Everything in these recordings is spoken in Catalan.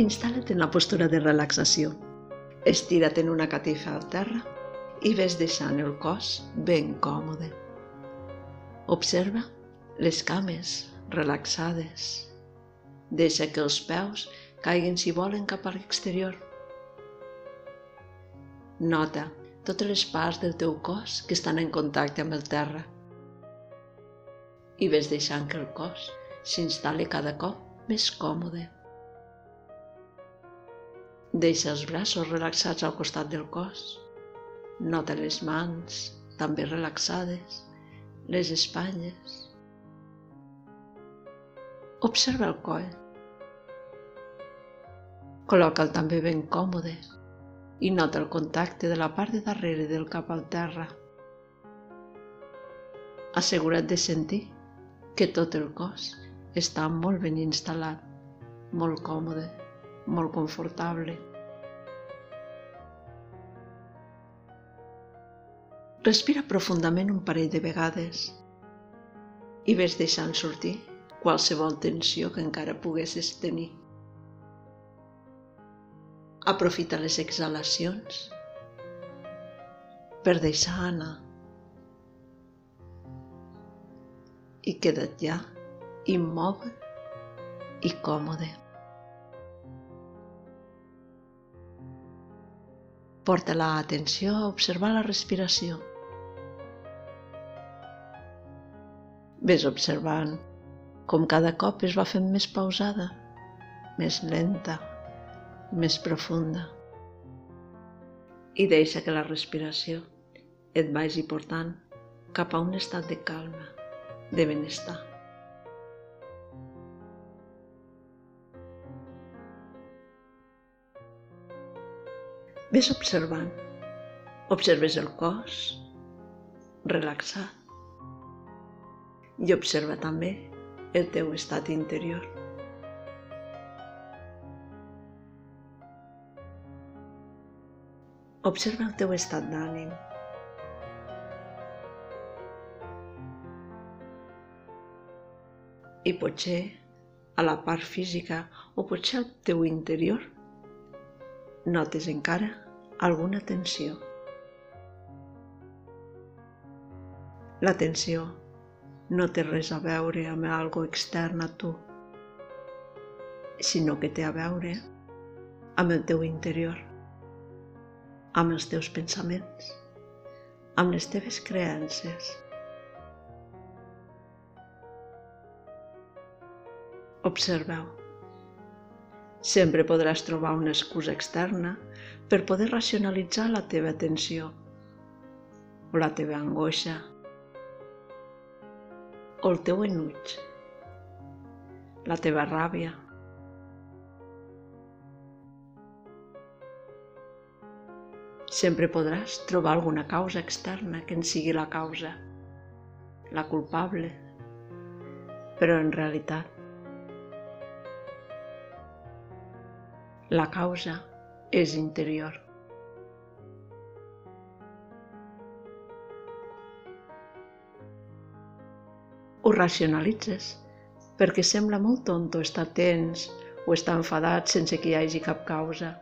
Instal·la't en la postura de relaxació. Estira't en una catifa al terra i ves deixant el cos ben còmode. Observa les cames relaxades. Deixa que els peus caiguin si volen cap a l'exterior. Nota totes les parts del teu cos que estan en contacte amb el terra. I ves deixant que el cos s'instal·li cada cop més còmode. Deixa els braços relaxats al costat del cos. Nota les mans, també relaxades, les espatlles. Observa el coll. Col·loca'l també ben còmode i nota el contacte de la part de darrere del cap al terra. Assegura't de sentir que tot el cos està molt ben instal·lat, molt còmode, molt confortable. Respira profundament un parell de vegades i ves deixant sortir qualsevol tensió que encara poguessis tenir. Aprofita les exhalacions per deixar anar i queda't ja immòbil i còmode. Porta l'atenció a observar la respiració. Ves observant com cada cop es va fent més pausada, més lenta, més profunda. I deixa que la respiració et vagi portant cap a un estat de calma, de benestar. Ves observant. Observes el cos relaxat i observa també el teu estat interior. Observa el teu estat d'ànim. I potser a la part física o potser al teu interior notes encara alguna tensió. La tensió no té res a veure amb algo extern a tu, sinó que té a veure amb el teu interior amb els teus pensaments, amb les teves creences. Observeu. Sempre podràs trobar una excusa externa per poder racionalitzar la teva tensió o la teva angoixa o el teu enuig, la teva ràbia, Sempre podràs trobar alguna causa externa que en sigui la causa, la culpable, però en realitat la causa és interior. Ho racionalitzes perquè sembla molt tonto estar tens o estar enfadat sense que hi hagi cap causa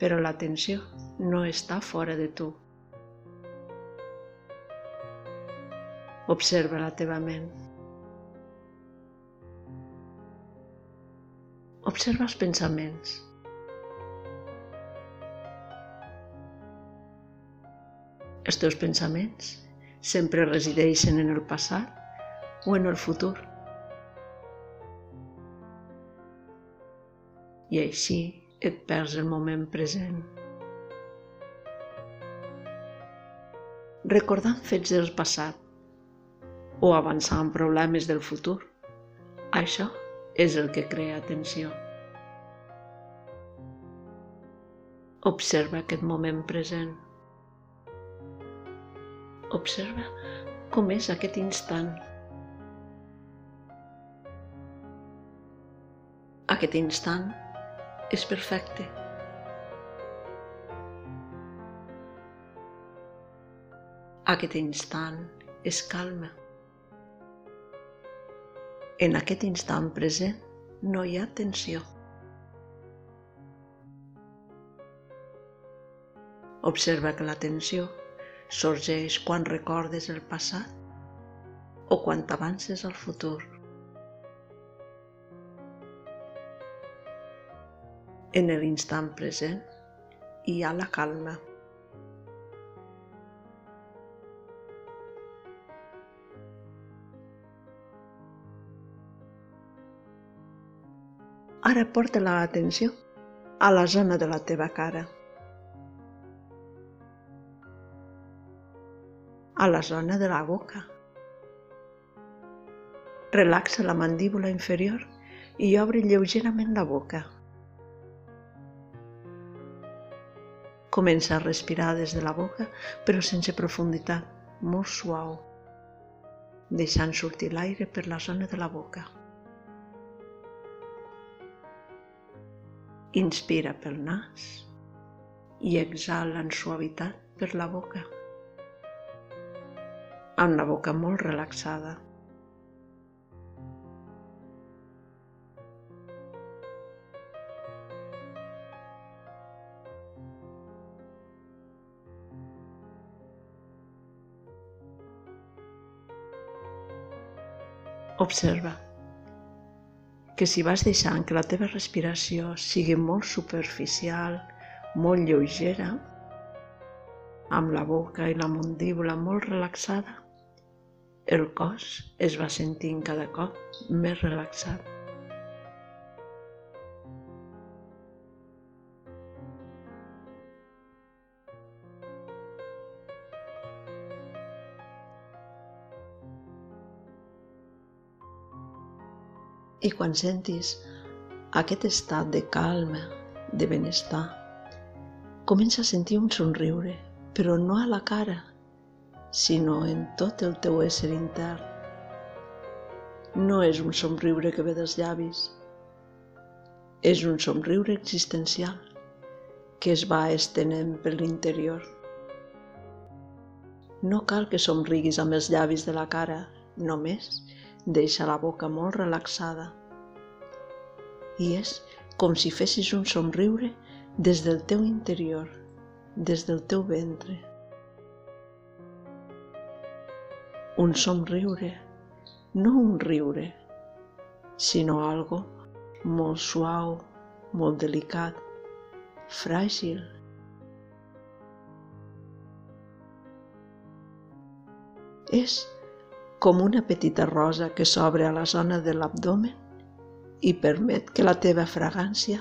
però l'atenció no està fora de tu. Observa la teva ment. Observa els pensaments. Els teus pensaments sempre resideixen en el passat o en el futur. I així et perds el moment present. Recordant fets del passat o avançant problemes del futur, això és el que crea tensió. Observa aquest moment present. Observa com és aquest instant. Aquest instant és perfecte. Aquest instant és calma. En aquest instant present no hi ha tensió. Observa que la tensió sorgeix quan recordes el passat o quan t'avances al futur. En l'instant present hi ha la calma. Ara porta l'atenció a la zona de la teva cara. a la zona de la boca. Relaxa la mandíbula inferior i obre lleugerament la boca. Comença a respirar des de la boca, però sense profunditat, molt suau, deixant sortir l'aire per la zona de la boca. Inspira pel nas i exhala en suavitat per la boca amb la boca molt relaxada. Observa que si vas deixant que la teva respiració sigui molt superficial, molt lleugera, amb la boca i la mandíbula molt relaxada, el cos es va sentint cada cop més relaxat. I quan sentis aquest estat de calma, de benestar, comença a sentir un somriure, però no a la cara, sinó en tot el teu ésser intern. No és un somriure que ve dels llavis, és un somriure existencial que es va estenent per l'interior. No cal que somriguis amb els llavis de la cara, només deixa la boca molt relaxada. I és com si fessis un somriure des del teu interior, des del teu ventre. un somriure, no un riure, sinó algo molt suau, molt delicat, fràgil. És com una petita rosa que s'obre a la zona de l'abdomen i permet que la teva fragància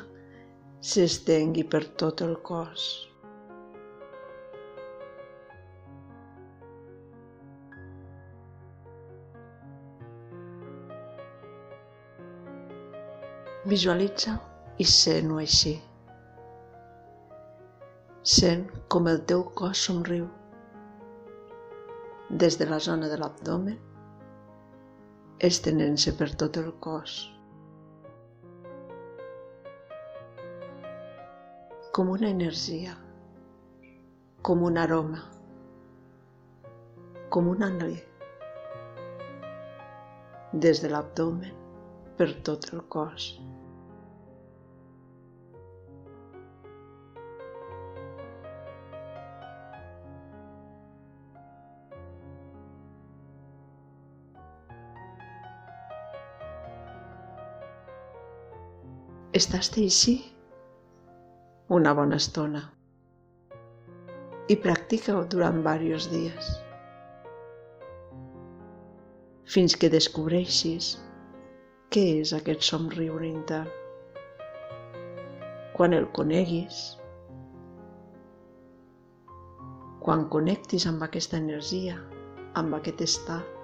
s'estengui per tot el cos. Visualitza i sent-ho així. Sent com el teu cos somriu des de la zona de l'abdomen, estenent-se per tot el cos. Com una energia, com un aroma, com un anelí, des de l'abdomen per tot el cos. Estàs així? Una bona estona. I practica-ho durant diversos dies. Fins que descobreixis què és aquest somriure intern. Quan el coneguis, quan connectis amb aquesta energia, amb aquest estat,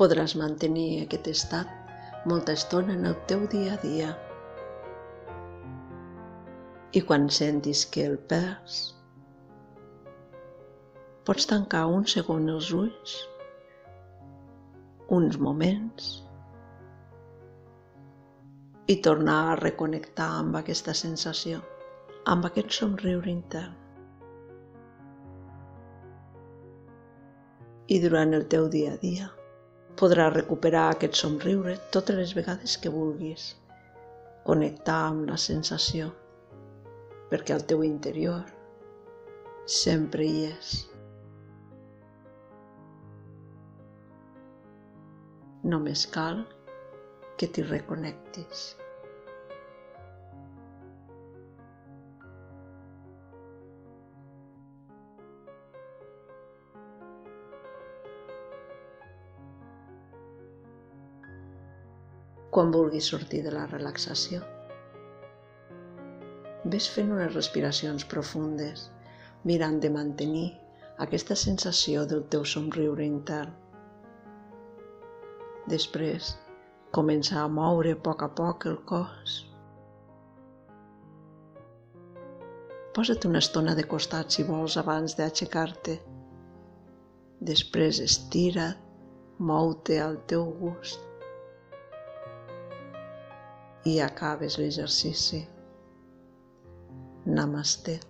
podràs mantenir aquest estat molta estona en el teu dia a dia. I quan sentis que el perds, pots tancar un segon els ulls, uns moments, i tornar a reconnectar amb aquesta sensació, amb aquest somriure intern. I durant el teu dia a dia podràs recuperar aquest somriure totes les vegades que vulguis. Connectar amb la sensació, perquè al teu interior sempre hi és. Només cal que t'hi reconnectis. Quan vulguis sortir de la relaxació. Ves fent unes respiracions profundes, mirant de mantenir aquesta sensació del teu somriure intern. Després, comença a moure a poc a poc el cos. Posa't una estona de costat si vols abans d'aixecar-te. Després estira't, mou-te al teu gust i acabes l'exercici. Namaste.